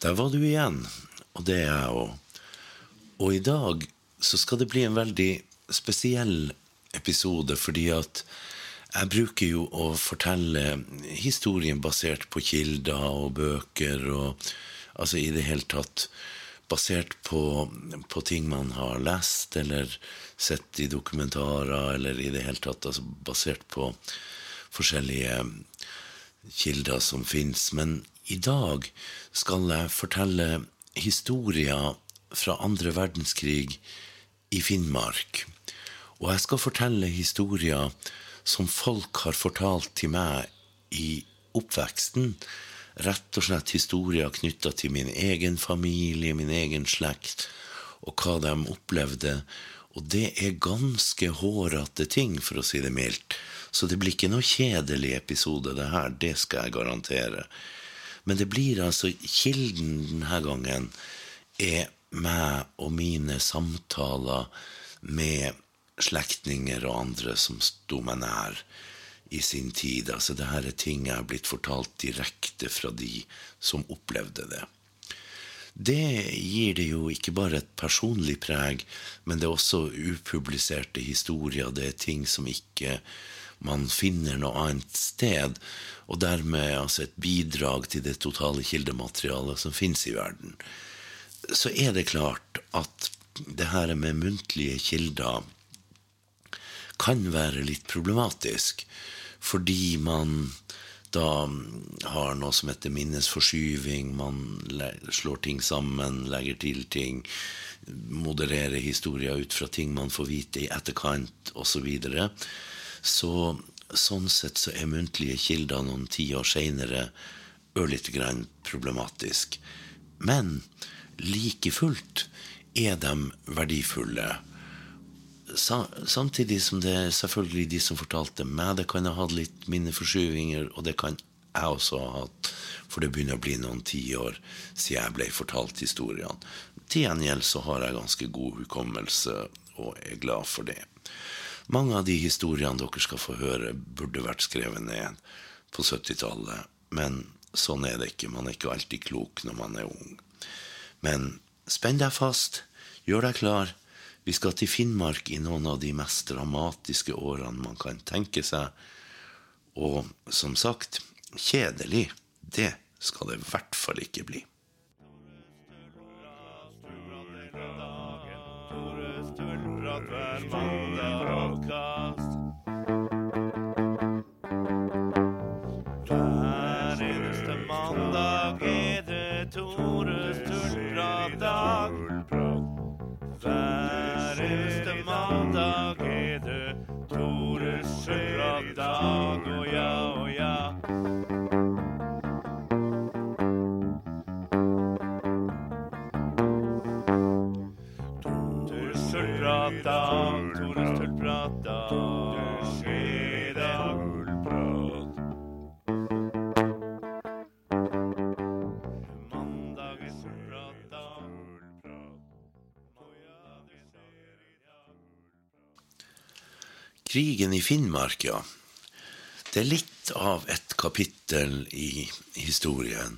Der var du igjen, og det er jeg òg. Og i dag så skal det bli en veldig spesiell episode, fordi at jeg bruker jo å fortelle historien basert på kilder og bøker og altså i det hele tatt basert på, på ting man har lest eller sett i dokumentarer, eller i det hele tatt altså basert på forskjellige kilder som fins. Men i dag skal jeg fortelle historier fra andre verdenskrig i Finnmark. Og jeg skal fortelle historier som folk har fortalt til meg i oppveksten. Rett og slett historier knytta til min egen familie, min egen slekt, og hva de opplevde. Og det er ganske hårete ting, for å si det mildt. Så det blir ikke noe kjedelig episode, det her. Det skal jeg garantere. Men det blir altså Kilden denne gangen er meg og mine samtaler med slektninger og andre som sto meg nær i sin tid. Altså, det her er ting jeg har blitt fortalt direkte fra de som opplevde det. Det gir det jo ikke bare et personlig preg, men det er også upubliserte historier. Det er ting som ikke man finner noe annet sted, og dermed altså et bidrag til det totale kildematerialet som finnes i verden. Så er det klart at det her med muntlige kilder kan være litt problematisk, fordi man da har noe som heter minnesforskyving. Man slår ting sammen, legger til ting, modererer historier ut fra ting man får vite i etterkant, osv. Så, sånn sett så er muntlige kilder noen tiår seinere ørlite grann problematisk. Men like fullt er de verdifulle samtidig som det er selvfølgelig de som fortalte meg det, kan ha hatt litt minneforskyvinger, og det kan jeg også ha hatt, for det begynner å bli noen tiår siden jeg ble fortalt historiene. Til gjengjeld så har jeg ganske god hukommelse, og er glad for det. Mange av de historiene dere skal få høre, burde vært skrevet ned på 70-tallet, men sånn er det ikke. Man er ikke alltid klok når man er ung. Men spenn deg fast, gjør deg klar vi skal til Finnmark i noen av de mest dramatiske årene man kan tenke seg. Og som sagt, kjedelig, det skal det i hvert fall ikke bli. Tore Sturla, mandag Krigen i Finnmark, ja. Det er litt av et kapittel i historien.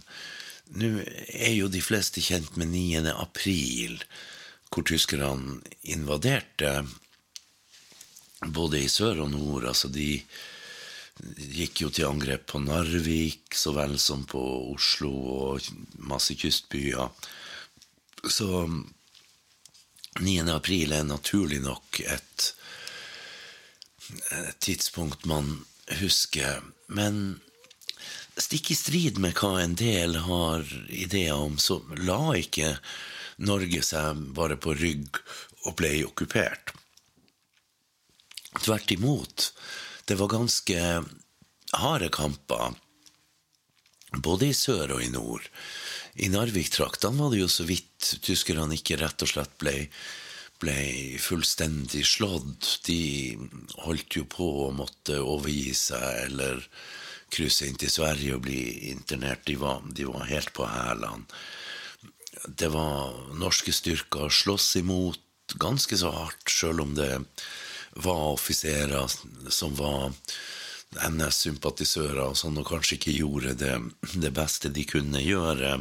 Nå er jo de fleste kjent med 9. april, hvor tyskerne invaderte både i sør og nord. Altså, de gikk jo til angrep på Narvik så vel som på Oslo og masse kystbyer. Så 9. april er naturlig nok et tidspunkt man husker. Men stikk i strid med hva en del har ideer om, så la ikke Norge seg bare på rygg og ble okkupert. Tvert imot. Det var ganske harde kamper, både i sør og i nord. I Narvik-traktene var det jo så vidt tyskerne ikke rett og slett ble ble fullstendig slått. De holdt jo på å måtte overgi seg eller krysse inn til Sverige og bli internert. De var, de var helt på hælene. Det var norske styrker slåss imot ganske så hardt, sjøl om det var offiserer som var NS-sympatisører og sånn, og kanskje ikke gjorde det, det beste de kunne gjøre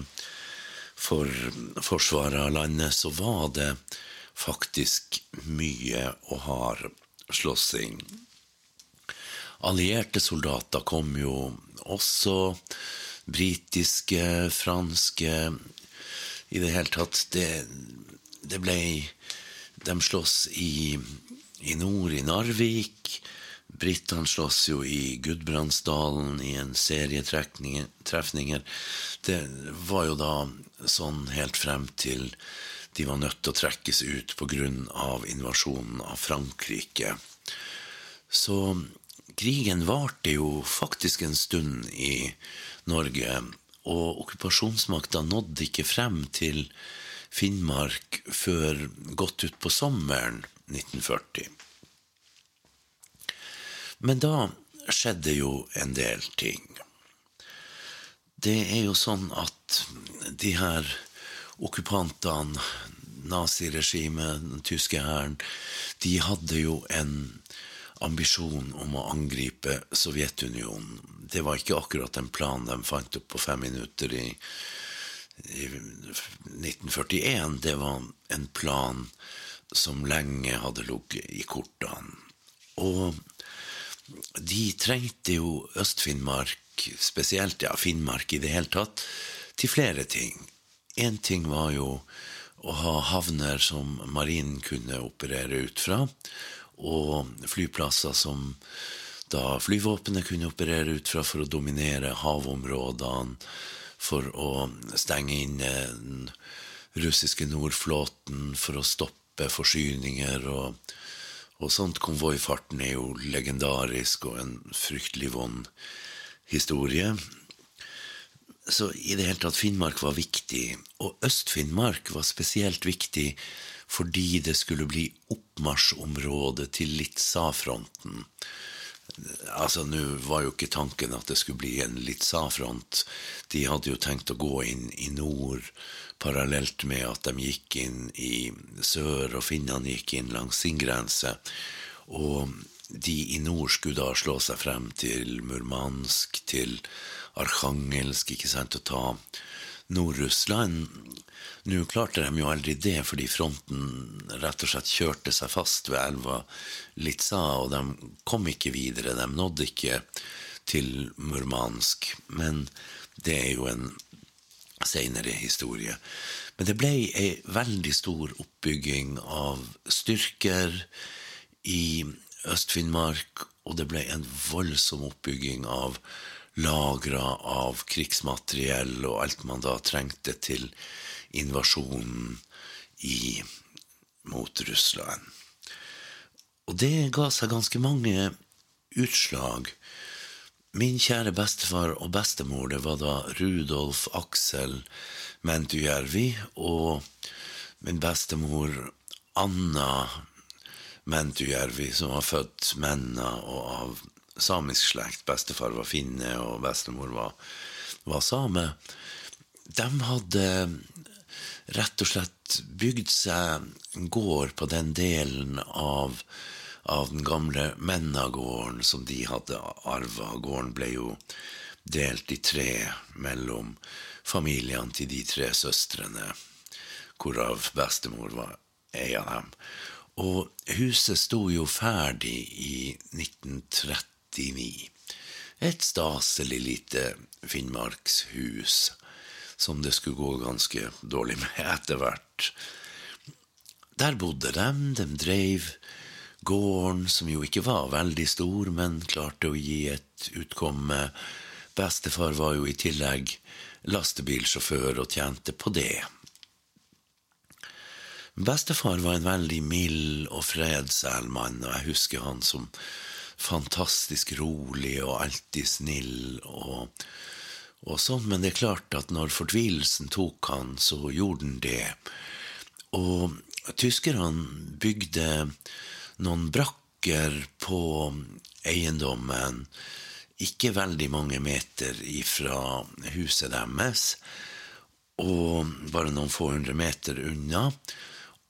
for forsvaret av landet, så var det faktisk mye og hard slåssing. Allierte soldater kom jo også. Britiske, franske I det hele tatt Det, det ble De slåss i, i nord, i Narvik. Britene slåss jo i Gudbrandsdalen i en serie trefninger. Det var jo da sånn helt frem til de var nødt til å trekkes ut pga. invasjonen av Frankrike. Så krigen varte jo faktisk en stund i Norge, og okkupasjonsmakta nådde ikke frem til Finnmark før godt utpå sommeren 1940. Men da skjedde jo en del ting. Det er jo sånn at de her okkupantene, naziregimet, den tyske hæren, de hadde jo en ambisjon om å angripe Sovjetunionen. Det var ikke akkurat en plan de fant opp på fem minutter i, i 1941. Det var en plan som lenge hadde ligget i kortene. Og de trengte jo Øst-Finnmark, spesielt ja, Finnmark i det hele tatt, til flere ting. Én ting var jo å ha havner som marinen kunne operere ut fra, og flyplasser som da flyvåpenet kunne operere ut fra for å dominere havområdene, for å stenge inne den russiske nordflåten, for å stoppe forsyninger og, og sånt. Konvoifarten er jo legendarisk og en fryktelig vond historie. Så i det hele tatt, Finnmark var viktig. Og Øst-Finnmark var spesielt viktig fordi det skulle bli oppmarsjområde til Litsa-fronten. Altså, Nå var jo ikke tanken at det skulle bli en Litsa-front. De hadde jo tenkt å gå inn i nord parallelt med at de gikk inn i sør, og finnene gikk inn langs sin grense. Og de i nord skulle da slå seg frem til Murmansk, til Arkhangelsk, ikke sant, og ta Nord-Russland. Nå klarte de jo aldri det, fordi fronten rett og slett kjørte seg fast ved elva Litsa, og de kom ikke videre. De nådde ikke til Murmansk. Men det er jo en seinere historie. Men det ble ei veldig stor oppbygging av styrker i Øst-Finnmark, og det ble en voldsom oppbygging av lagre av krigsmateriell og alt man da trengte til invasjonen i, mot Russland. Og det ga seg ganske mange utslag. Min kjære bestefar og bestemor, det var da Rudolf Aksel Mentujärvi og min bestemor Anna Mentujärvi, som var født Menna og av samisk slekt. Bestefar var finne, og bestemor var, var same. De hadde rett og slett bygd seg en gård på den delen av, av den gamle Mennagården som de hadde arva. Gården ble jo delt i tre mellom familiene til de tre søstrene, hvorav bestemor var ei av dem. Og huset sto jo ferdig i 1939. Et staselig lite finnmarkshus som det skulle gå ganske dårlig med etter hvert. Der bodde de, de dreiv gården, som jo ikke var veldig stor, men klarte å gi et utkomme. Bestefar var jo i tillegg lastebilsjåfør og tjente på det. Bestefar var en veldig mild og fredselmann, og jeg husker han som fantastisk rolig og alltid snill og, og sånn, men det er klart at når fortvilelsen tok han, så gjorde den det. Og tyskerne bygde noen brakker på eiendommen, ikke veldig mange meter ifra huset deres, og bare noen få hundre meter unna.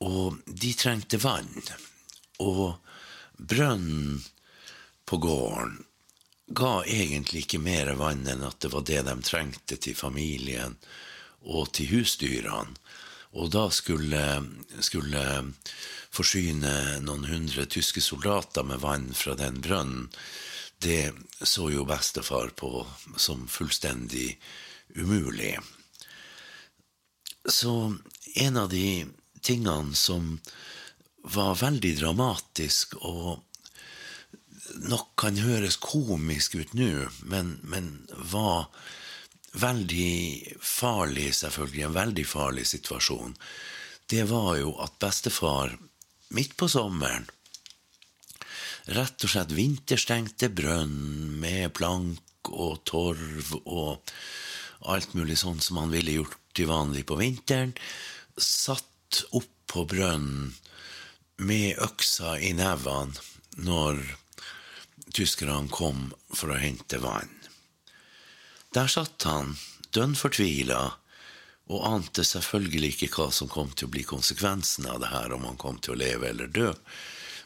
Og de trengte vann. Og brønnen på gården ga egentlig ikke mer vann enn at det var det de trengte til familien og til husdyrene. Og da skulle, skulle forsyne noen hundre tyske soldater med vann fra den brønnen. Det så jo bestefar på som fullstendig umulig. Så en av de tingene som var veldig dramatisk og nok kan høres komisk ut nå, men, men, var veldig farlig, selvfølgelig, en veldig farlig situasjon, det var jo at bestefar midt på sommeren rett og slett vinterstengte brønn med plank og torv og alt mulig sånn som han ville gjort til vanlig på vinteren, satt opp på brønnen med øksa i nevene når tyskerne kom for å hente vann. Der satt han, dønn fortvila, og ante selvfølgelig ikke hva som kom til å bli konsekvensen av det her, om han kom til å leve eller dø,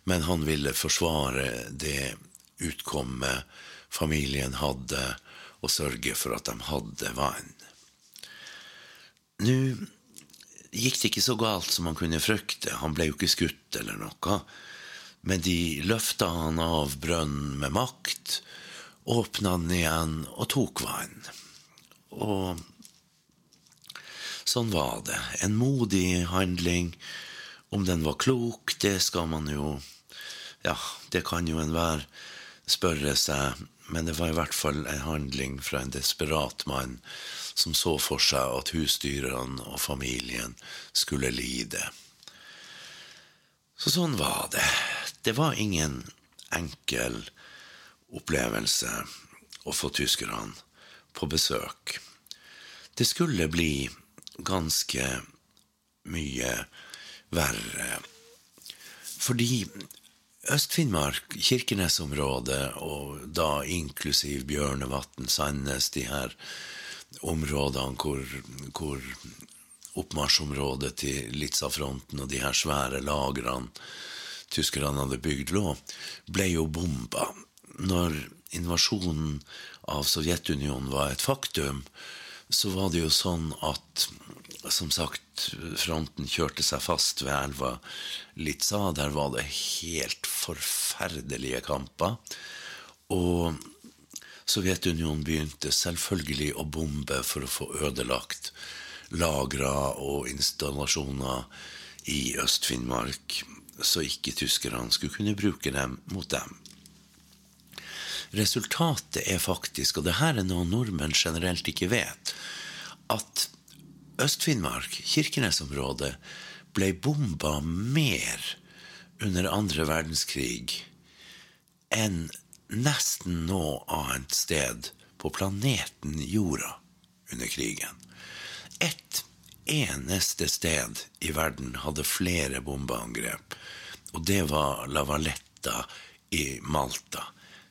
men han ville forsvare det utkommet familien hadde, og sørge for at de hadde vann. Nå gikk det ikke så galt som han kunne frykte, han ble jo ikke skutt eller noe. Men de løfta han av brønnen med makt, åpna den igjen og tok vann. Og sånn var det. En modig handling. Om den var klok, det skal man jo Ja, det kan jo enhver spørre seg, men det var i hvert fall en handling fra en desperat mann som så for seg at husdyrene og familien skulle lide. Så sånn var det. Det var ingen enkel opplevelse å få tyskerne på besøk. Det skulle bli ganske mye verre. Fordi Øst-Finnmark, Kirkenes-området, og da inklusiv Bjørnevatn, Sandnes, de her områdene hvor, hvor oppmarsjområdet til Litzafronten og de her svære lagrene tyskerne hadde bygd lå, ble jo bomba. Når invasjonen av Sovjetunionen var et faktum, så var det jo sånn at som sagt, fronten kjørte seg fast ved elva Litsa. Der var det helt forferdelige kamper. Og Sovjetunionen begynte selvfølgelig å bombe for å få ødelagt lagre og installasjoner i Øst-Finnmark så ikke tyskerne skulle kunne bruke dem mot dem. Resultatet er faktisk, og det her er noe nordmenn generelt ikke vet, at Øst-Finnmark, Kirkenes-området, ble bomba mer under andre verdenskrig enn nesten noe annet sted på planeten Jorda under krigen. Ett eneste sted i verden hadde flere bombeangrep, og det var La Valletta i Malta.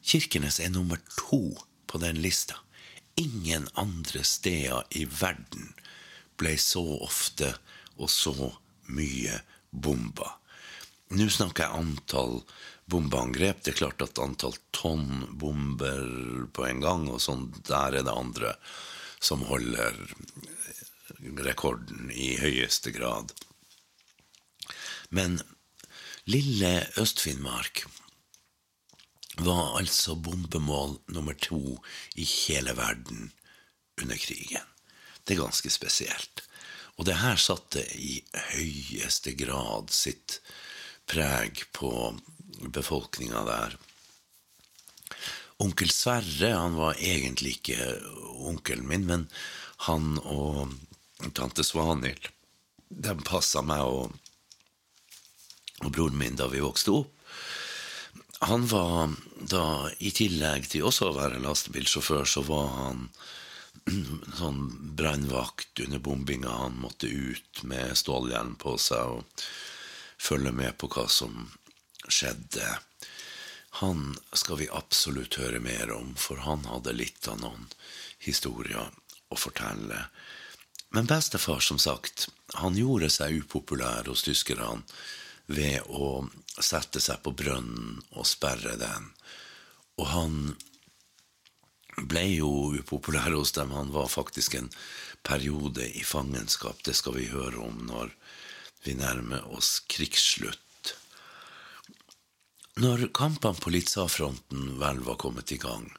Kirkenes er nummer to på den lista. Ingen andre steder i verden ble så ofte og så mye bomba. Nå snakker jeg antall bombeangrep. Det er klart at antall tonn bomber på en gang, og sånn, der er det andre som holder rekorden i høyeste grad. Men lille Øst-Finnmark var altså bombemål nummer to i hele verden under krigen. Det er ganske spesielt. Og det her satte i høyeste grad sitt preg på befolkninga der. Onkel Sverre han var egentlig ikke onkelen min, men han og tante Svanhild. De passa meg og, og broren min da vi vokste opp. Han var da, i tillegg til også å være lastebilsjåfør, så var han sånn brannvakt under bombinga. Han måtte ut med stålhjelm på seg og følge med på hva som skjedde. Han skal vi absolutt høre mer om, for han hadde litt av noen historier å fortelle. Men bestefar, som sagt, han gjorde seg upopulær hos tyskerne ved å sette seg på brønnen og sperre den. Og han ble jo upopulær hos dem. Han var faktisk en periode i fangenskap. Det skal vi høre om når vi nærmer oss krigsslutt. Når kampene på Litsa-fronten vel var kommet i gang,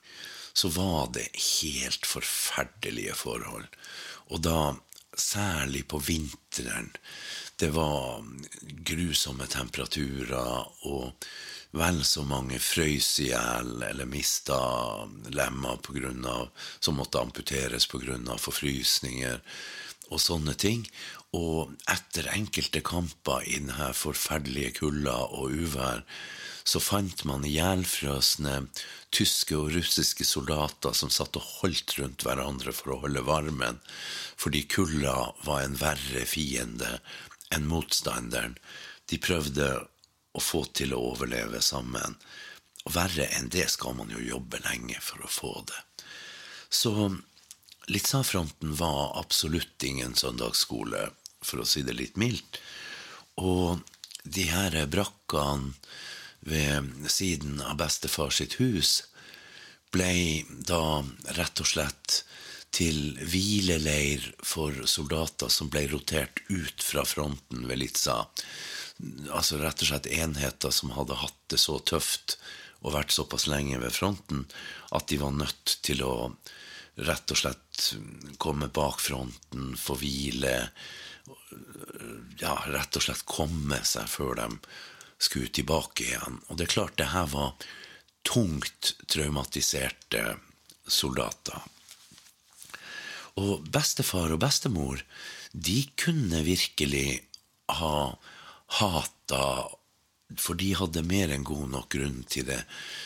så var det helt forferdelige forhold. Og da særlig på vinteren. Det var grusomme temperaturer, og vel så mange frøys i hjel eller mista lemmer på grunn av, som måtte amputeres pga. forfrysninger og sånne ting. Og etter enkelte kamper i denne forferdelige kulda og uvær, så fant man ihjelfrøsne tyske og russiske soldater som satt og holdt rundt hverandre for å holde varmen, fordi kulda var en verre fiende enn motstanderen. De prøvde å få til å overleve sammen. Og verre enn det skal man jo jobbe lenge for å få det. Så Litzafronten var absolutt ingen søndagsskole, for å si det litt mildt. Og de her brakkene ved siden av bestefar sitt hus blei da rett og slett til hvileleir for soldater som ble rotert ut fra fronten ved Litsa. altså rett og slett enheter som hadde hatt det så tøft og vært såpass lenge ved fronten at de var nødt til å rett og slett komme bak fronten, få hvile Ja, rett og slett komme seg før de skulle tilbake igjen. Og det er klart, det her var tungt traumatiserte soldater. Og bestefar og bestemor, de kunne virkelig ha hata For de hadde mer enn god nok grunn til det,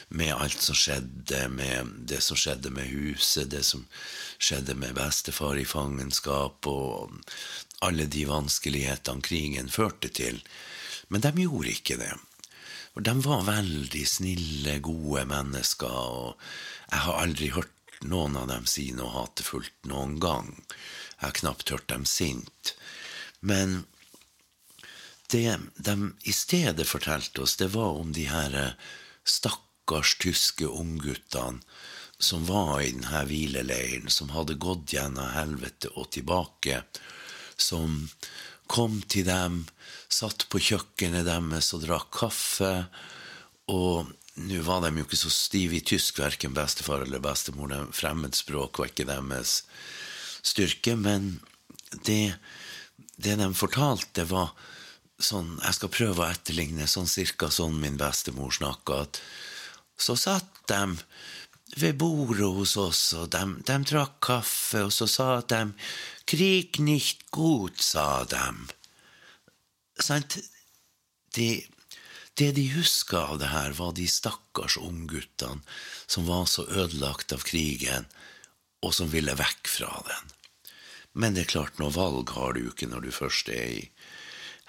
med alt som skjedde, med det som skjedde med huset, det som skjedde med bestefar i fangenskap, og alle de vanskelighetene krigen førte til. Men de gjorde ikke det. For de var veldig snille, gode mennesker, og jeg har aldri hørt noen av dem si noe hatefullt noen gang. Jeg har knapt hørt dem sint. Men det de i stedet fortalte oss, det var om de her eh, stakkars tyske ungguttene som var i denne hvileleiren, som hadde gått gjennom helvete og tilbake, som kom til dem, satt på kjøkkenet deres og drakk kaffe. Og nå var de jo ikke så stive i tysk, verken bestefar eller bestemor. Fremmedspråk var ikke deres styrke. Men det, det de fortalte, var sånn, Jeg skal prøve å etterligne sånn cirka sånn min bestemor snakka. Så satt de ved bordet hos oss, og de, de drakk kaffe, og så sa de 'Krig nicht gut', sa de. Sant? De, det de huska av det her, var de stakkars ungguttene som var så ødelagt av krigen, og som ville vekk fra den. Men det er klart, noe valg har du ikke når du først er i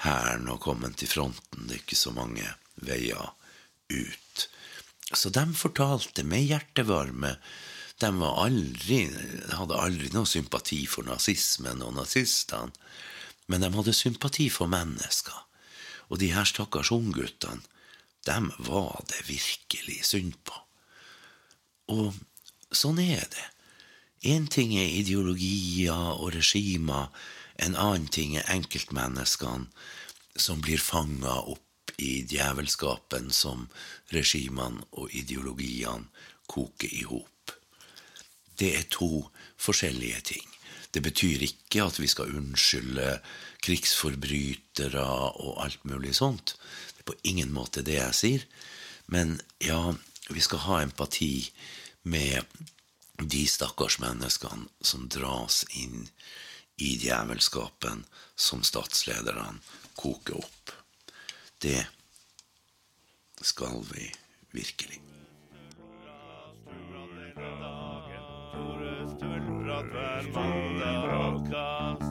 hæren og kommet til fronten. Det er ikke så mange veier ut. Så de fortalte med hjertevarme. De aldri, hadde aldri noe sympati for nazismen og nazistene, men de hadde sympati for mennesker. Og de her stakkars ungguttene, dem var det virkelig synd på. Og sånn er det. Én ting er ideologier og regimer, en annen ting er enkeltmenneskene som blir fanga opp i djevelskapen som regimene og ideologiene koker i hop. Det er to forskjellige ting. Det betyr ikke at vi skal unnskylde krigsforbrytere og alt mulig sånt. Det er på ingen måte det jeg sier. Men ja, vi skal ha empati med de stakkars menneskene som dras inn i djevelskapen som statslederne koker opp. Det skal vi virkelig. Hver mandag Krigen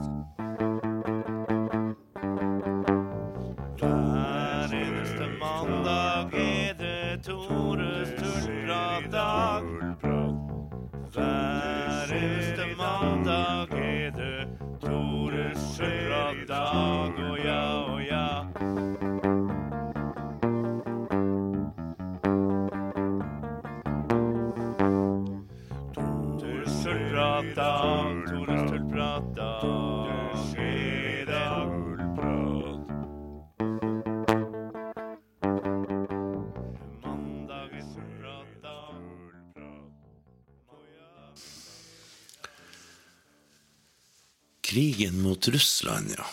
mot Russland, ja.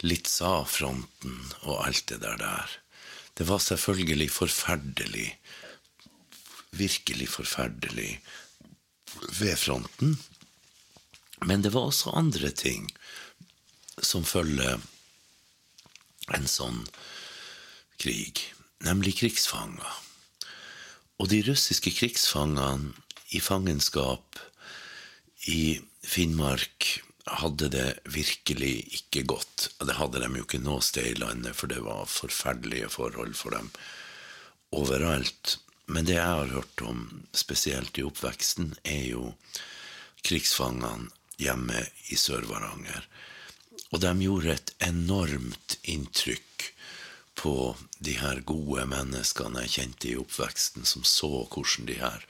Litsa-fronten og alt det der der. Det var selvfølgelig forferdelig, virkelig forferdelig, ved fronten. Men det var også andre ting som følger en sånn krig, nemlig krigsfanger. Og de russiske krigsfangene i fangenskap i Finnmark hadde det virkelig ikke godt. Det hadde de jo ikke noe sted i landet, for det var forferdelige forhold for dem overalt. Men det jeg har hørt om, spesielt i oppveksten, er jo krigsfangene hjemme i Sør-Varanger. Og de gjorde et enormt inntrykk på de her gode menneskene jeg kjente i oppveksten, som så hvordan de her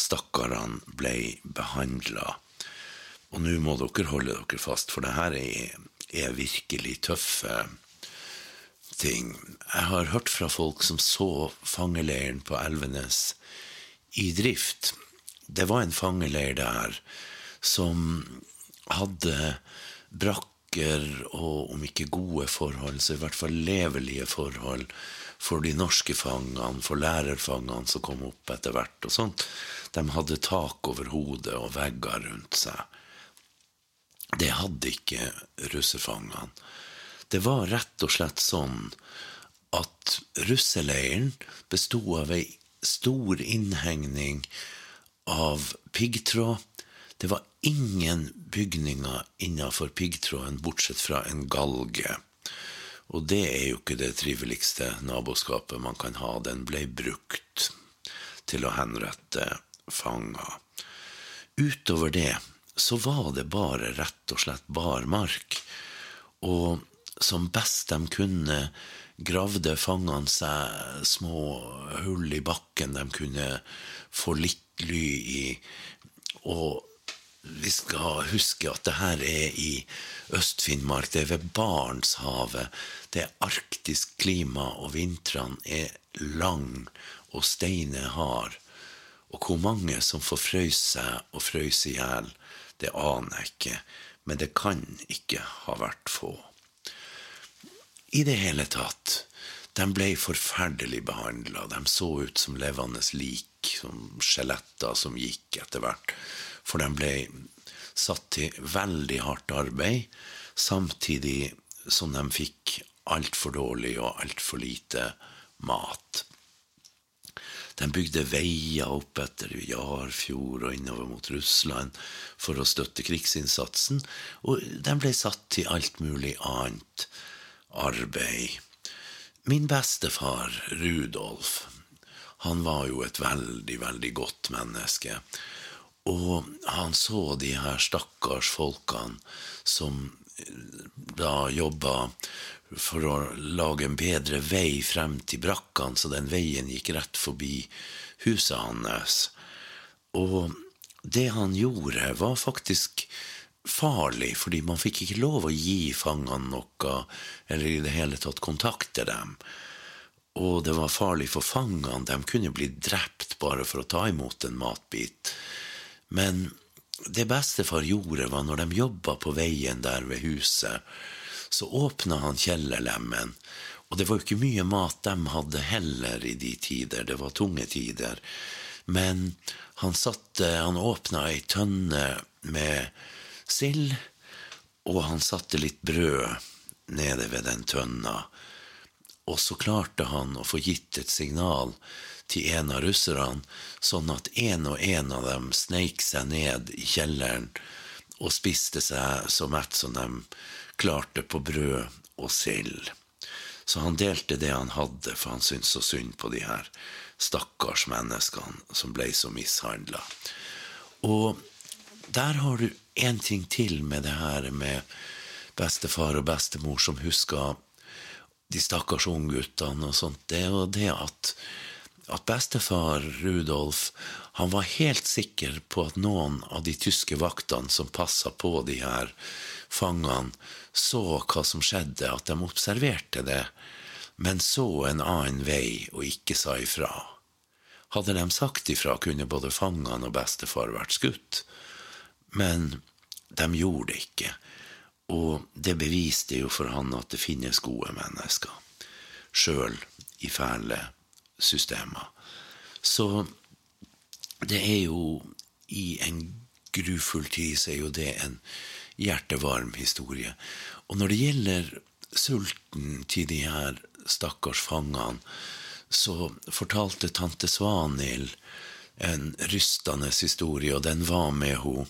stakkarene ble behandla. Og nå må dere holde dere fast, for det her er, er virkelig tøffe ting. Jeg har hørt fra folk som så fangeleiren på Elvenes i drift. Det var en fangeleir der som hadde brakker og om ikke gode forhold, så i hvert fall levelige forhold for de norske fangene, for lærerfangene som kom opp etter hvert og sånt. De hadde tak over hodet og vegger rundt seg. Det hadde ikke russerfangene. Det var rett og slett sånn at russeleiren besto av ei stor innhegning av piggtråd. Det var ingen bygninger innafor piggtråden bortsett fra en galge. Og det er jo ikke det triveligste naboskapet man kan ha. Den ble brukt til å henrette fanger. Utover det så var det bare rett og slett barmark. Og som best de kunne, gravde fangene seg små hull i bakken de kunne få litt ly i. Og vi skal huske at det her er i Øst-Finnmark, det er ved Barentshavet. Det er arktisk klima, og vintrene er lang og steinet hard. Og hvor mange som får frøys seg og frøys i hjel, det aner jeg ikke, men det kan ikke ha vært få. I det hele tatt, de ble forferdelig behandla. De så ut som levende lik, som skjeletter som gikk etter hvert for de ble satt til veldig hardt arbeid, samtidig som de fikk altfor dårlig og altfor lite mat. De bygde veier opp etter Jarfjord og innover mot Russland for å støtte krigsinnsatsen, og de ble satt til alt mulig annet arbeid. Min bestefar, Rudolf, han var jo et veldig, veldig godt menneske. Og han så de her stakkars folkene som da jobba for å lage en bedre vei frem til brakkene, så den veien gikk rett forbi huset hans. Og det han gjorde, var faktisk farlig, fordi man fikk ikke lov å gi fangene noe, eller i det hele tatt kontakte dem. Og det var farlig for fangene, de kunne bli drept bare for å ta imot en matbit. Men det bestefar gjorde, var når de jobba på veien der ved huset, så åpna han kjellerlemmen. Og det var jo ikke mye mat de hadde heller i de tider, det var tunge tider. Men han satte Han åpna ei tønne med sild, og han satte litt brød nede ved den tønna. Og så klarte han å få gitt et signal til en av russerne, sånn at en og en av dem sneik seg ned i kjelleren og spiste seg så mett som de klarte på brød og sild. Så han delte det han hadde, for han syntes så synd på de her stakkars menneskene som ble så mishandla. Og der har du én ting til med det her med bestefar og bestemor som husker de stakkars ungguttene og sånt. Det er jo det at at bestefar Rudolf han var helt sikker på at noen av de tyske vaktene som passa på de her fangene så hva som skjedde, at de observerte det, men så en annen vei og ikke sa ifra. Hadde de sagt ifra, kunne både fangene og bestefar vært skutt. Men de gjorde det ikke. Og det beviste jo for han at det finnes gode mennesker, sjøl i fæle systemer. Så det er jo i en grufull tid, så er jo det en hjertevarm historie. Og når det gjelder sulten til de her stakkars fangene, så fortalte tante Svanhild en rystende historie, og den var med henne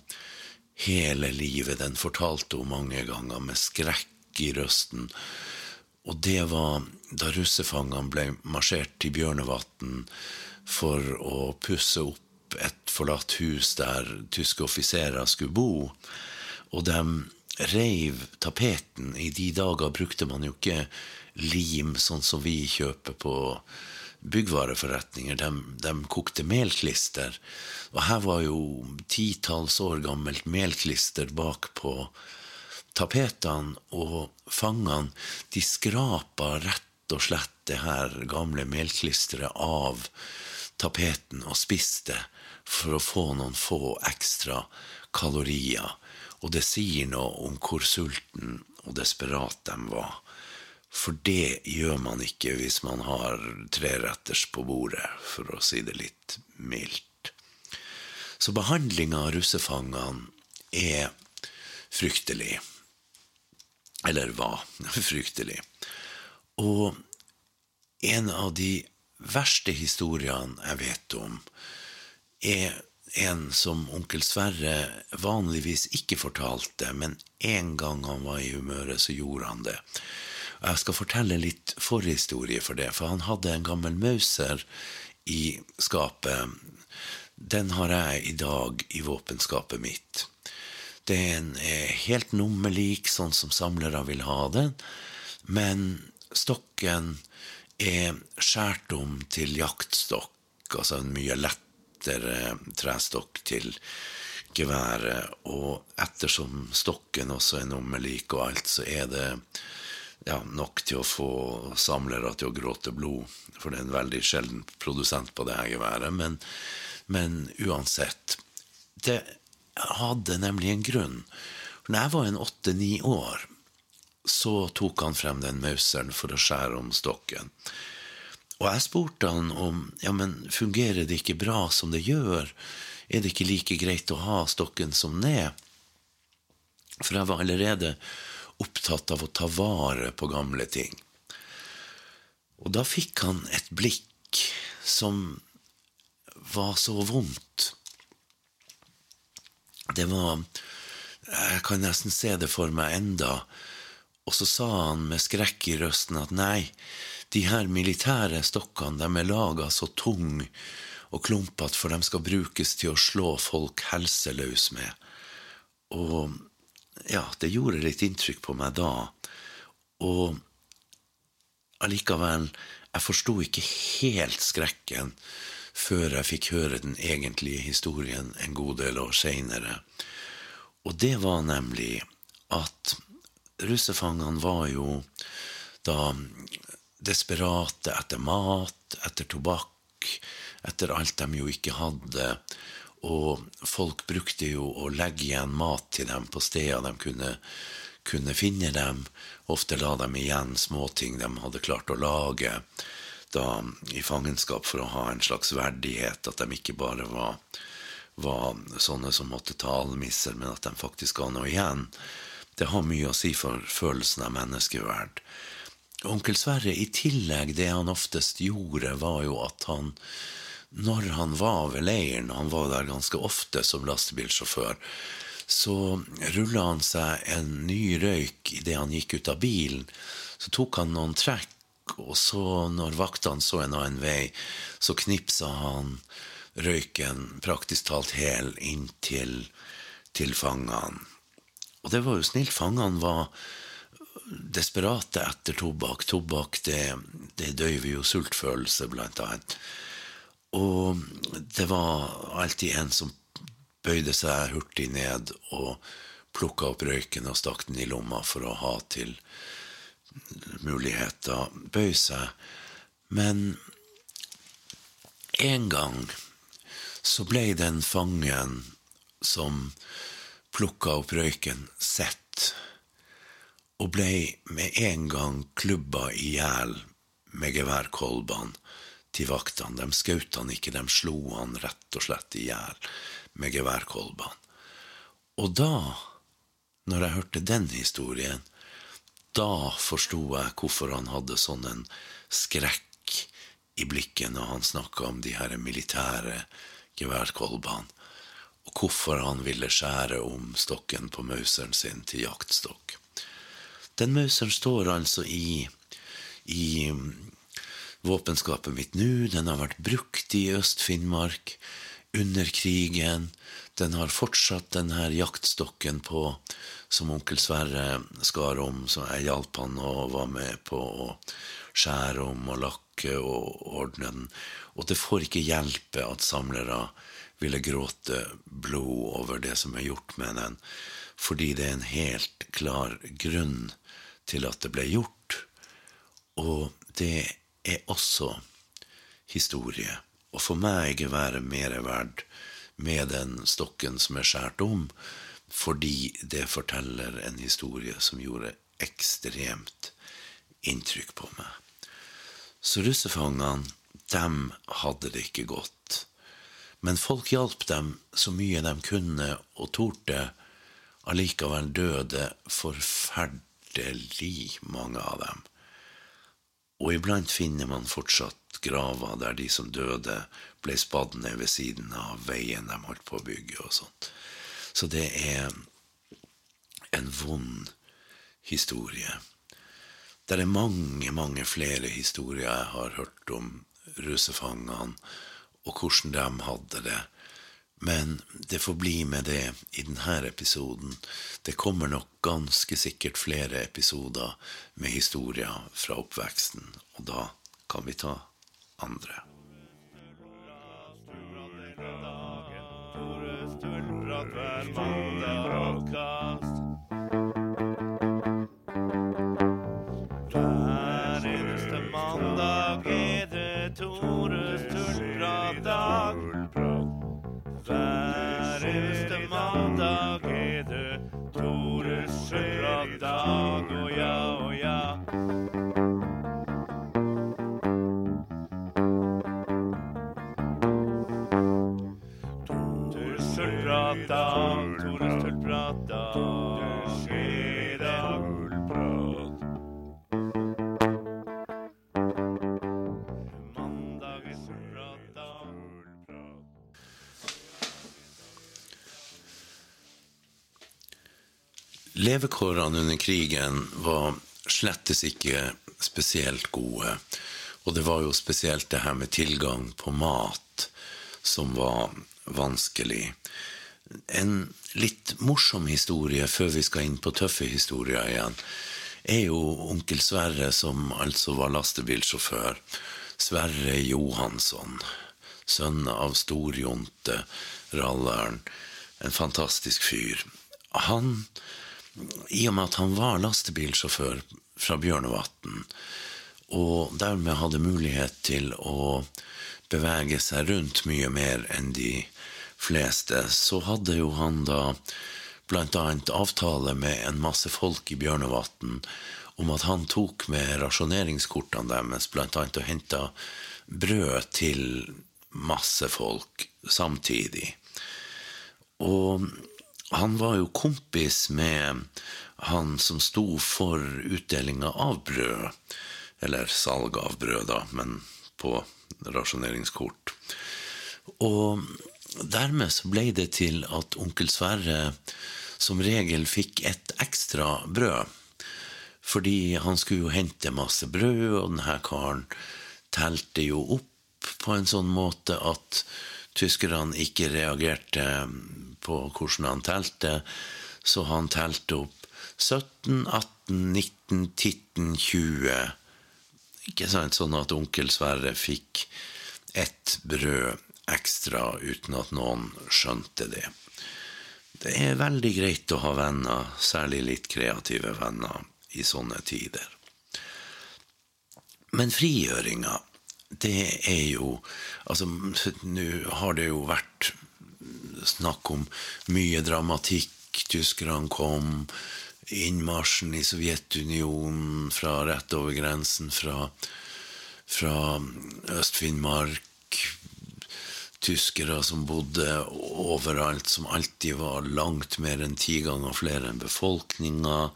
hele livet. Den fortalte hun mange ganger med skrekk i røsten. Og det var da russefangene ble marsjert til Bjørnevatn for å pusse opp et forlatt hus der tyske offiserer skulle bo. Og de reiv tapeten. I de dager brukte man jo ikke lim, sånn som vi kjøper på byggvareforretninger. De, de kokte melklister. Og her var jo titalls år gammelt melklister bak på tapetene, og fangene de skrapa rett og slett det her gamle melklisteret av tapeten og spiste for å få noen få ekstra kalorier. Og det sier noe om hvor sulten og desperat de var. For det gjør man ikke hvis man har treretters på bordet, for å si det litt mildt. Så behandlinga av russefangene er fryktelig. Eller var fryktelig. Og en av de verste historiene jeg vet om, er en som onkel Sverre vanligvis ikke fortalte, men en gang han var i humøret, så gjorde han det. Jeg skal fortelle litt forhistorie for det, for han hadde en gammel Mauser i skapet. Den har jeg i dag i våpenskapet mitt. Den er helt nummerlik, sånn som samlere vil ha den, men stokken er skåret om til jaktstokk, altså en mye lettere trestokk til geværet. Og ettersom stokken også er nummerlik og alt, så er det ja, nok til å få samlere til å gråte blod. For det er en veldig sjelden produsent på det her geværet. Men, men uansett. Det hadde nemlig en grunn. For når jeg var en åtte-ni år, så tok han frem den mauseren for å skjære om stokken. Og jeg spurte han om ja, men fungerer det ikke bra som det gjør. Er det ikke like greit å ha stokken som ned? For jeg var allerede opptatt av å ta vare på gamle ting. Og da fikk han et blikk som var så vondt. Det var Jeg kan nesten se det for meg enda. Og så sa han med skrekk i røsten at nei, de her militære stokkene, de er laga så tung og klumpete, for de skal brukes til å slå folk helseløs med. Og ja, det gjorde litt inntrykk på meg da. Og allikevel, jeg forsto ikke helt skrekken før jeg fikk høre den egentlige historien en god del år seinere. Og det var nemlig at russefangene var jo da desperate etter mat, etter tobakk, etter alt de jo ikke hadde. Og folk brukte jo å legge igjen mat til dem på steder de kunne, kunne finne dem. Ofte la dem igjen småting de hadde klart å lage da, i fangenskap for å ha en slags verdighet. At de ikke bare var, var sånne som måtte ta almisser, men at de faktisk ga noe igjen. Det har mye å si for følelsen av menneskeverd. Onkel Sverre, i tillegg, det han oftest gjorde, var jo at han når han var ved leiren, han var der ganske ofte som lastebilsjåfør, så rulla han seg en ny røyk idet han gikk ut av bilen. Så tok han noen trekk, og så, når vaktene så en annen vei, så knipsa han røyken praktisk talt hel inntil til fangene. Og det var jo snilt. Fangene var desperate etter tobakk. Tobakk, det, det døyver jo sultfølelse, blant annet. Og det var alltid en som bøyde seg hurtig ned og plukka opp røyken og stakk den i lomma for å ha til muligheter bøy seg. Men en gang så ble den fangen som plukka opp røyken, sett, og ble med en gang klubba i hjel med geværkolbene til vaktene. De skjøt han ikke, de slo han rett og slett i hjel med geværkolbene. Og da, når jeg hørte den historien, da forsto jeg hvorfor han hadde sånn en skrekk i blikket når han snakka om de her militære geværkolbene, og hvorfor han ville skjære om stokken på mauseren sin til jaktstokk. Den mauseren står altså i, i våpenskapet mitt nå. Den har vært brukt i Øst-Finnmark under krigen. Den har fortsatt den her jaktstokken på som onkel Sverre skar om, så jeg hjalp han og var med på å skjære om og lakke og ordne den. Og det får ikke hjelpe at samlere ville gråte blod over det som er gjort med den, fordi det er en helt klar grunn til at det ble gjort. Og det er også historie. Og for meg er geværet mer verd med den stokken som er skåret om, fordi det forteller en historie som gjorde ekstremt inntrykk på meg. Så russefangene, dem hadde det ikke godt. Men folk hjalp dem så mye de kunne og torde. Allikevel døde forferdelig mange av dem. Og iblant finner man fortsatt graver der de som døde, ble spadd ned ved siden av veien de holdt på å bygge og sånt. Så det er en vond historie. Det er mange, mange flere historier jeg har hørt om russefangene, og hvordan de hadde det. Men det får bli med det i denne episoden. Det kommer nok ganske sikkert flere episoder med historier fra oppveksten, og da kan vi ta andre. mandag Levekårene under krigen var slettes ikke spesielt gode. Og det var jo spesielt det her med tilgang på mat som var vanskelig. En litt morsom historie før vi skal inn på tøffe historier igjen, er jo onkel Sverre, som altså var lastebilsjåfør. Sverre Johansson. Sønn av storjonte Rallern. En fantastisk fyr. Han i og med at han var lastebilsjåfør fra Bjørnevatn, og dermed hadde mulighet til å bevege seg rundt mye mer enn de fleste, så hadde jo han da annet avtale med en masse folk i Bjørnevatn om at han tok med rasjoneringskortene deres, annet og henta brød til masse folk samtidig. Og han var jo kompis med han som sto for utdelinga av brød. Eller salg av brød, da, men på rasjoneringskort. Og dermed så ble det til at onkel Sverre som regel fikk et ekstra brød. Fordi han skulle jo hente masse brød, og denne karen telte jo opp på en sånn måte at tyskerne ikke reagerte på hvordan han telte, så han telte opp 17, 18, 19, 19, 20 Ikke sant, sånn at onkel Sverre fikk ett brød ekstra uten at noen skjønte det. Det er veldig greit å ha venner, særlig litt kreative venner, i sånne tider. Men frigjøringa, det er jo Altså, nå har det jo vært snakk om mye dramatikk. Tyskerne kom, innmarsjen i Sovjetunionen fra rett over grensen fra, fra Øst-Finnmark. Tyskere som bodde overalt, som alltid var langt mer enn ti ganger flere enn befolkninga.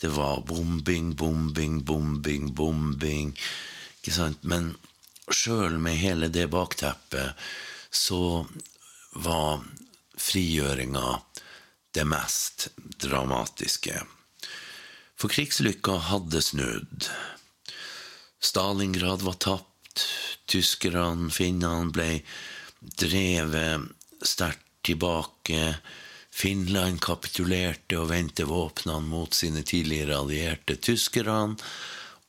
Det var bombing, bombing, bombing, bombing. Ikke sant? Men sjøl med hele det bakteppet så var frigjøringa det mest dramatiske. For krigslykka hadde snudd. Stalingrad var tapt. Tyskerne, finnene, ble drevet sterkt tilbake. Finland kapitulerte og vendte våpnene mot sine tidligere allierte tyskerne.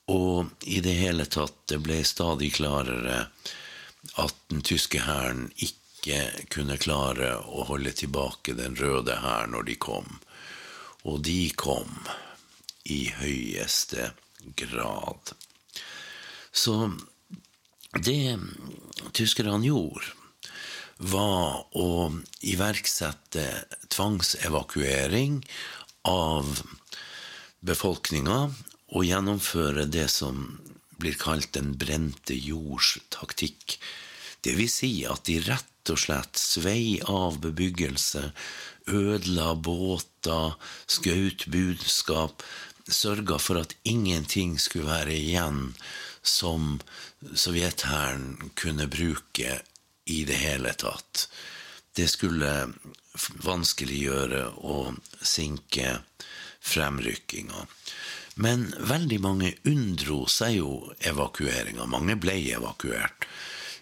Og i det hele tatt, det ble stadig klarere at den tyske hæren ikke kunne klare å holde tilbake den røde hær når de kom. Og de kom i høyeste grad. Så det tyskerne gjorde, var å iverksette tvangsevakuering av befolkninga og gjennomføre det som blir kalt den brente jords taktikk. Det vil si at de rett og slett svei av bebyggelse, ødela båter, skjøt budskap, sørga for at ingenting skulle være igjen som sovjethæren kunne bruke i det hele tatt. Det skulle vanskeliggjøre og sinke fremrykkinga. Men veldig mange unndro seg jo evakueringa. Mange ble evakuert.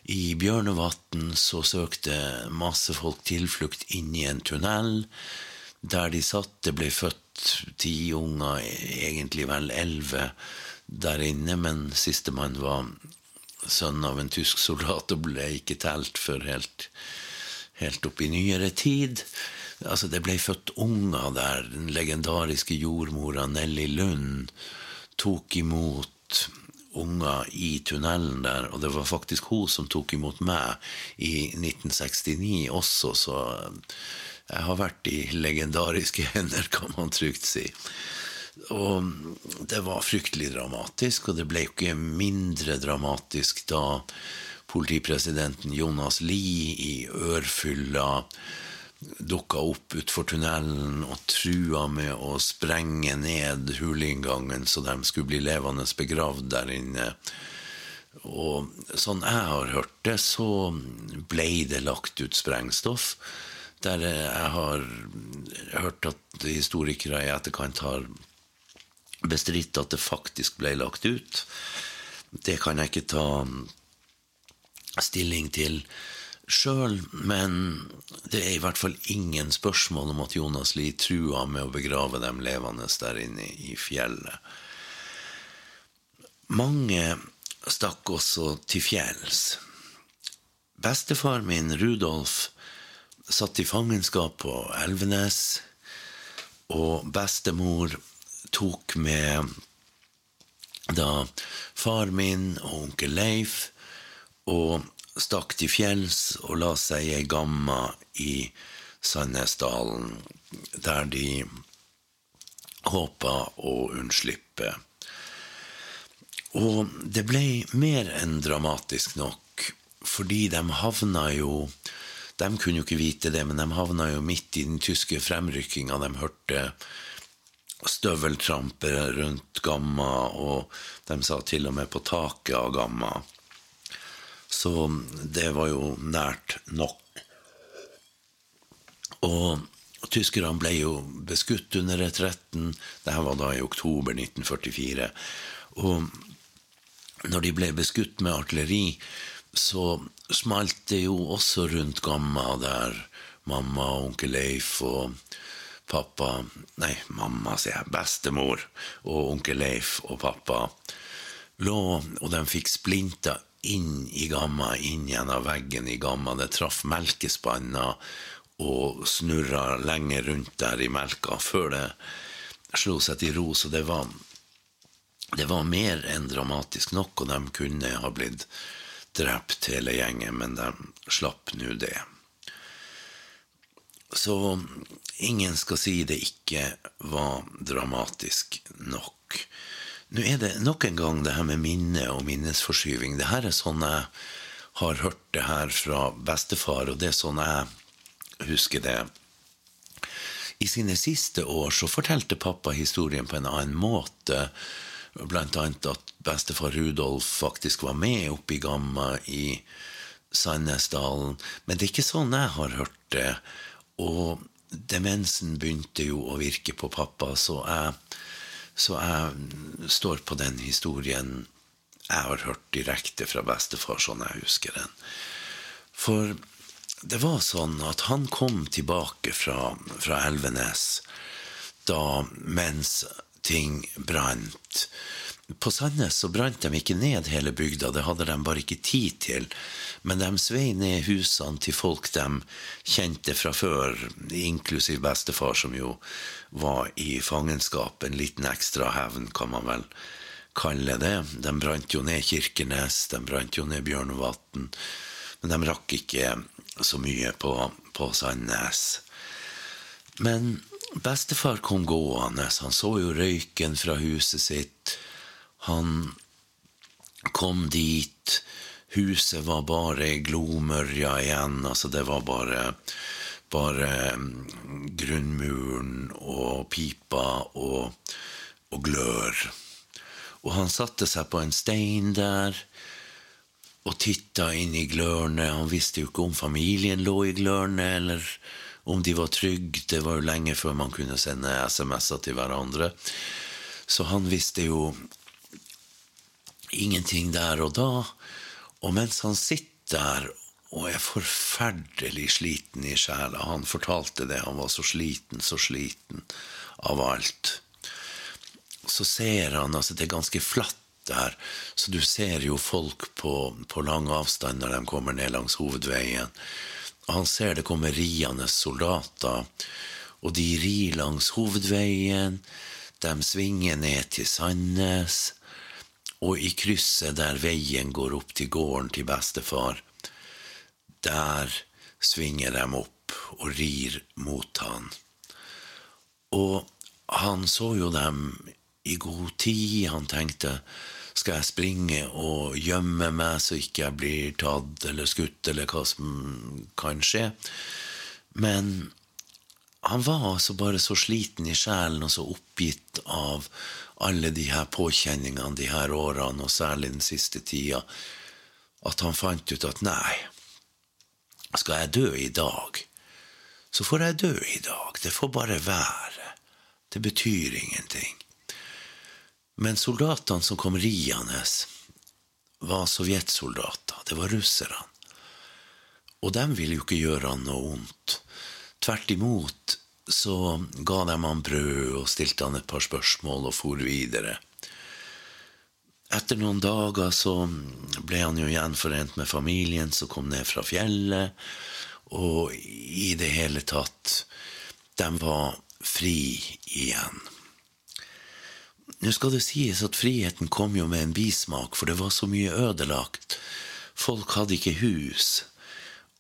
I Bjørnevatn så søkte masse folk tilflukt inn i en tunnel der de satt. Det ble født ti unger, egentlig vel elleve der inne, men sistemann var sønn av en tysk soldat og ble ikke telt før helt, helt opp i nyere tid. Altså, det ble født unger der. Den legendariske jordmora Nelly Lund tok imot unger i tunnelen der, og det var faktisk hun som tok imot meg i 1969 også, så jeg har vært i legendariske hender, kan man trygt si. Og det var fryktelig dramatisk, og det ble jo ikke mindre dramatisk da politipresidenten Jonas Lie i ørfylla dukka opp utfor tunnelen og trua med å sprenge ned huleinngangen så de skulle bli levende begravd der inne. Og sånn jeg har hørt det, så ble det lagt ut sprengstoff. Der jeg har hørt at historikere i etterkant har bestridt at det faktisk ble lagt ut. Det kan jeg ikke ta stilling til sjøl, men det er i hvert fall ingen spørsmål om at Jonas Lie trua med å begrave dem levende der inne i fjellet. Mange stakk også til fjells. Bestefar min, Rudolf, satt i fangenskap på Elvenes, og bestemor tok med da far min og onkel Leif og stakk til fjells og la seg i ei gamma i Sandnesdalen, der de håpa å unnslippe. Og det ble mer enn dramatisk nok, fordi de havna jo De kunne jo ikke vite det, men de havna jo midt i den tyske fremrykkinga. De hørte støveltrampere rundt Gamma, og de sa til og med på taket av Gamma. Så det var jo nært nok. Og tyskerne ble jo beskutt under retretten. Dette var da i oktober 1944. Og når de ble beskutt med artilleri, så smalt det jo også rundt Gamma, der mamma og onkel Leif og pappa Nei, mamma, sier jeg. Bestemor og onkel Leif og pappa lå, og de fikk splinter inn i Gamma, inn gjennom veggen i Gamma. Det traff melkespanna og snurra lenge rundt der i melka før det slo seg til ro. Så det var, det var mer enn dramatisk nok, og de kunne ha blitt drept hele gjengen, men de slapp nå det. Så ingen skal si det ikke var dramatisk nok. Nå er det nok en gang det her med minne og minnesforskyving. Det her er sånn jeg har hørt det her fra bestefar, og det er sånn jeg husker det. I sine siste år så fortalte pappa historien på en annen måte. Blant annet at bestefar Rudolf faktisk var med oppe i Gamma i Sandnesdalen. Men det er ikke sånn jeg har hørt det. Og demensen begynte jo å virke på pappa, så jeg så jeg står på den historien jeg har hørt direkte fra bestefar, sånn jeg husker den. For det var sånn at han kom tilbake fra, fra Elvenes da mens ting brant. På Sandnes så brant de ikke ned hele bygda, det hadde de bare ikke tid til. Men de svei ned husene til folk de kjente fra før, inklusiv bestefar, som jo var i fangenskap. En liten ekstra hevn, kan man vel kalle det. De brant jo ned Kirkenes, de brant jo ned Bjørnvatn. Men de rakk ikke så mye på, på Sandnes. Men bestefar kom gående. Han så jo røyken fra huset sitt. Han kom dit Huset var bare glomørja igjen. Altså, det var bare bare mm, grunnmuren og pipa og, og glør. Og han satte seg på en stein der og titta inn i glørne. Han visste jo ikke om familien lå i glørne, eller om de var trygge. Det var jo lenge før man kunne sende SMS-er til hverandre. Så han visste jo ingenting der og da. Og mens han sitter der og er forferdelig sliten i sjela Han fortalte det, han var så sliten, så sliten av alt. Så ser han altså Det er ganske flatt der, så du ser jo folk på, på lang avstand når de kommer ned langs hovedveien. Han ser det kommer riende soldater, og de rir langs hovedveien. De svinger ned til Sandnes. Og i krysset der veien går opp til gården til bestefar, der svinger de opp og rir mot han. Og han så jo dem i god tid. Han tenkte skal jeg springe og gjemme meg så ikke jeg blir tatt eller skutt, eller hva som kan skje? Men han var altså bare så sliten i sjelen og så oppgitt av alle de her påkjenningene de her årene, og særlig den siste tida, at han fant ut at nei, skal jeg dø i dag, så får jeg dø i dag. Det får bare være. Det betyr ingenting. Men soldatene som kom riende, var sovjetsoldater. Det var russerne. Og de ville jo ikke gjøre han noe vondt. Tvert imot så ga de han brød og stilte han et par spørsmål og for videre. Etter noen dager så ble han jo gjenforent med familien som kom ned fra fjellet, og i det hele tatt De var fri igjen. Nå skal det sies at friheten kom jo med en bismak, for det var så mye ødelagt. Folk hadde ikke hus,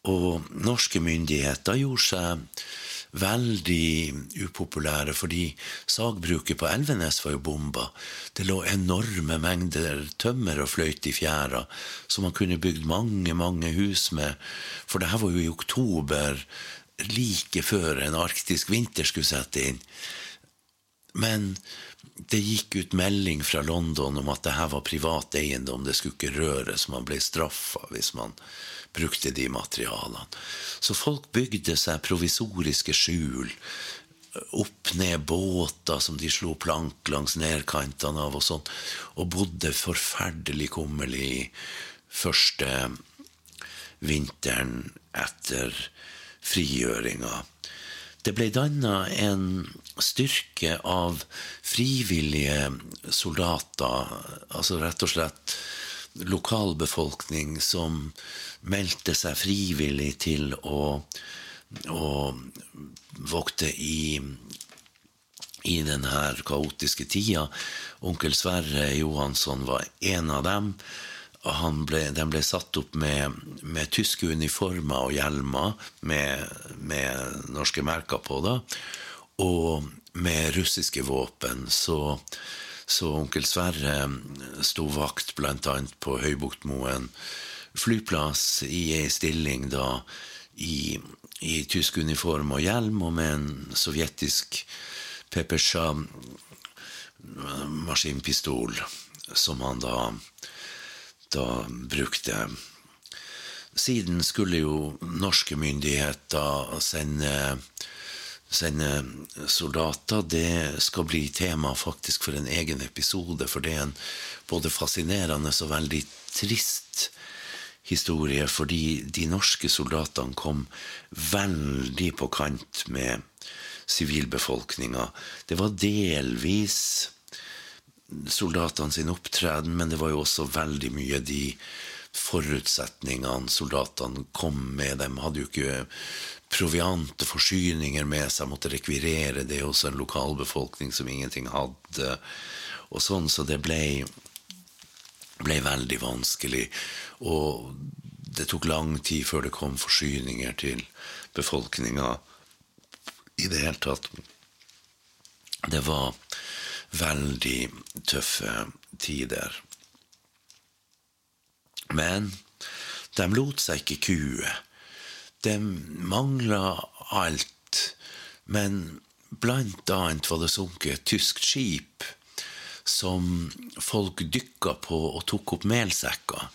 og norske myndigheter gjorde seg veldig upopulære, fordi sagbruket på Elvenes var jo bomba. Det lå enorme mengder tømmer og fløyt i fjæra, som man kunne bygd mange, mange hus med. For det her var jo i oktober, like før en arktisk vinter skulle sette inn. Men det gikk ut melding fra London om at det her var privat eiendom, det skulle ikke røres, man ble straffa hvis man brukte de materialene. Så folk bygde seg provisoriske skjul. Opp ned båter som de slo plank langs nedkantene av, og sånn, og bodde forferdelig kummerlig første vinteren etter frigjøringa. Det ble danna en styrke av frivillige soldater, altså rett og slett lokalbefolkning som meldte seg frivillig til å å vokte i, i denne kaotiske tida. Onkel Sverre Johansson var en av dem. Ble, den ble satt opp med, med, tyske uniformer og hjelmer med, med norske merker på, da, og med russiske våpen. Så, så onkel Sverre sto vakt bl.a. på Høybuktmoen flyplass i ei stilling da i, i, tysk uniform og hjelm og med en sovjetisk Pepesha maskinpistol som han da, da brukte. Siden skulle jo norske myndigheter sende sende soldater, det skal bli tema faktisk for en egen episode. For det er en både fascinerende og veldig trist historie. Fordi de norske soldatene kom veldig på kant med sivilbefolkninga. Det var delvis soldatene sin opptreden, men det var jo også veldig mye de forutsetningene soldatene kom med. De hadde jo ikke proviant og forsyninger med seg, måtte rekvirere det hos en lokalbefolkning som ingenting hadde. Og sånn, så det ble, ble veldig vanskelig. Og det tok lang tid før det kom forsyninger til befolkninga i det hele tatt. Det var veldig tøffe tider. Men de lot seg ikke kue. De mangla alt. Men blant annet var det sunket et tysk skip som folk dykka på og tok opp melsekker.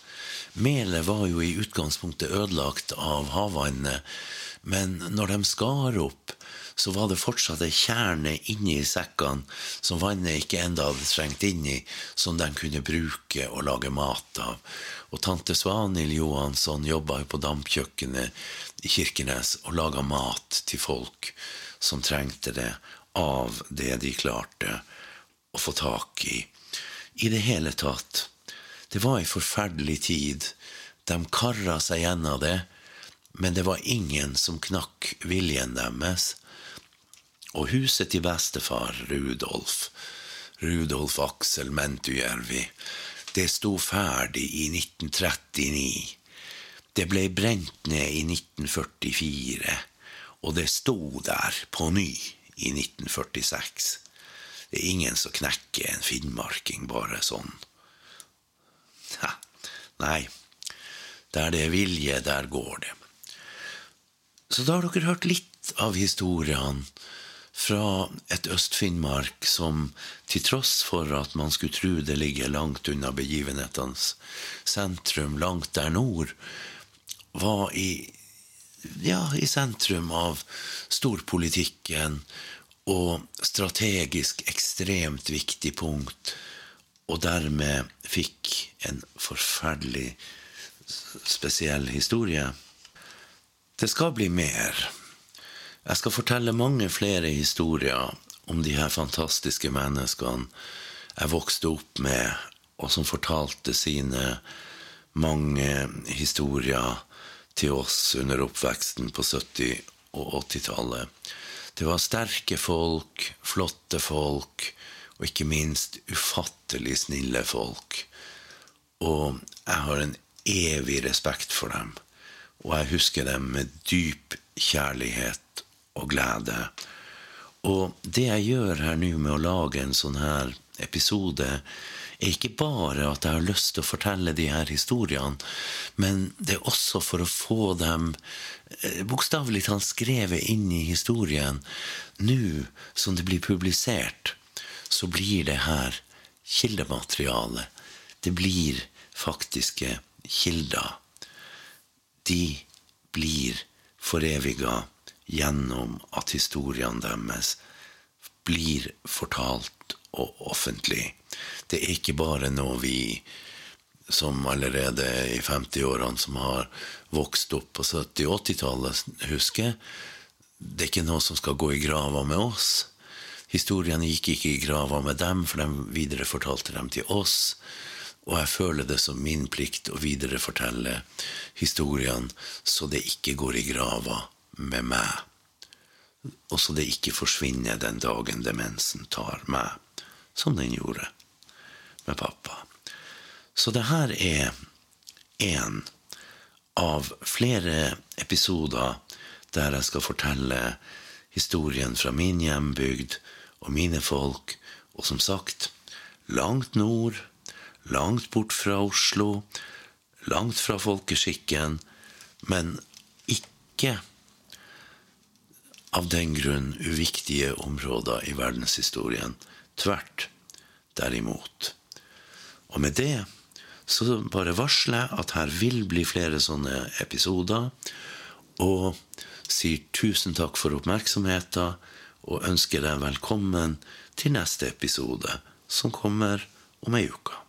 Melet var jo i utgangspunktet ødelagt av havvannet, men når de skar opp, så var det fortsatt ei kjerne inni sekkene som vannet ikke enda hadde trengt inn i, som de kunne bruke og lage mat av. Og tante Svanhild Johansson jobba jo på dampkjøkkenet i Kirkenes og laga mat til folk som trengte det, av det de klarte å få tak i. I det hele tatt. Det var ei forferdelig tid. De kara seg gjennom det, men det var ingen som knakk viljen deres. Og huset til bestefar Rudolf, Rudolf Aksel Mentujärvi, det sto ferdig i 1939. Det ble brent ned i 1944, og det sto der på ny i 1946. Det er ingen som knekker en finnmarking bare sånn. Ha, nei, der det er vilje, der går det. Så da har dere hørt litt av historiene fra et Øst-Finnmark som til tross for at man skulle tro det ligger langt unna begivenhetenes sentrum, langt der nord, var i, ja, i sentrum av storpolitikken og strategisk ekstremt viktig punkt, og dermed fikk en forferdelig spesiell historie. Det skal bli mer. Jeg skal fortelle mange flere historier om de her fantastiske menneskene jeg vokste opp med, og som fortalte sine mange historier til oss under oppveksten på 70- og 80-tallet. Det var sterke folk, flotte folk, og ikke minst ufattelig snille folk. Og jeg har en evig respekt for dem, og jeg husker dem med dyp kjærlighet og glede. Og det jeg gjør her nå med å lage en sånn her episode, er ikke bare at jeg har lyst til å fortelle de her historiene, men det er også for å få dem eh, bokstavelig talt skrevet inn i historien. Nå som det blir publisert, så blir det her kildemateriale. Det blir faktiske kilder. De blir foreviga gjennom at historiene deres blir fortalt og offentlig. Det er ikke bare noe vi som allerede i 50-årene som har vokst opp på 70- og 80-tallet, husker. Det er ikke noe som skal gå i grava med oss. Historiene gikk ikke i grava med dem, for de viderefortalte dem til oss. Og jeg føler det som min plikt å viderefortelle historiene så det ikke går i grava med meg. Og så det ikke forsvinner den dagen demensen tar meg, som den gjorde med pappa. Så det her er én av flere episoder der jeg skal fortelle historien fra min hjembygd og mine folk, og som sagt langt nord, langt bort fra Oslo, langt fra folkeskikken, men ikke av den grunn uviktige områder i verdenshistorien. Tvert derimot. Og med det så bare varsler jeg at her vil bli flere sånne episoder. Og sier tusen takk for oppmerksomheten og ønsker deg velkommen til neste episode, som kommer om ei uke.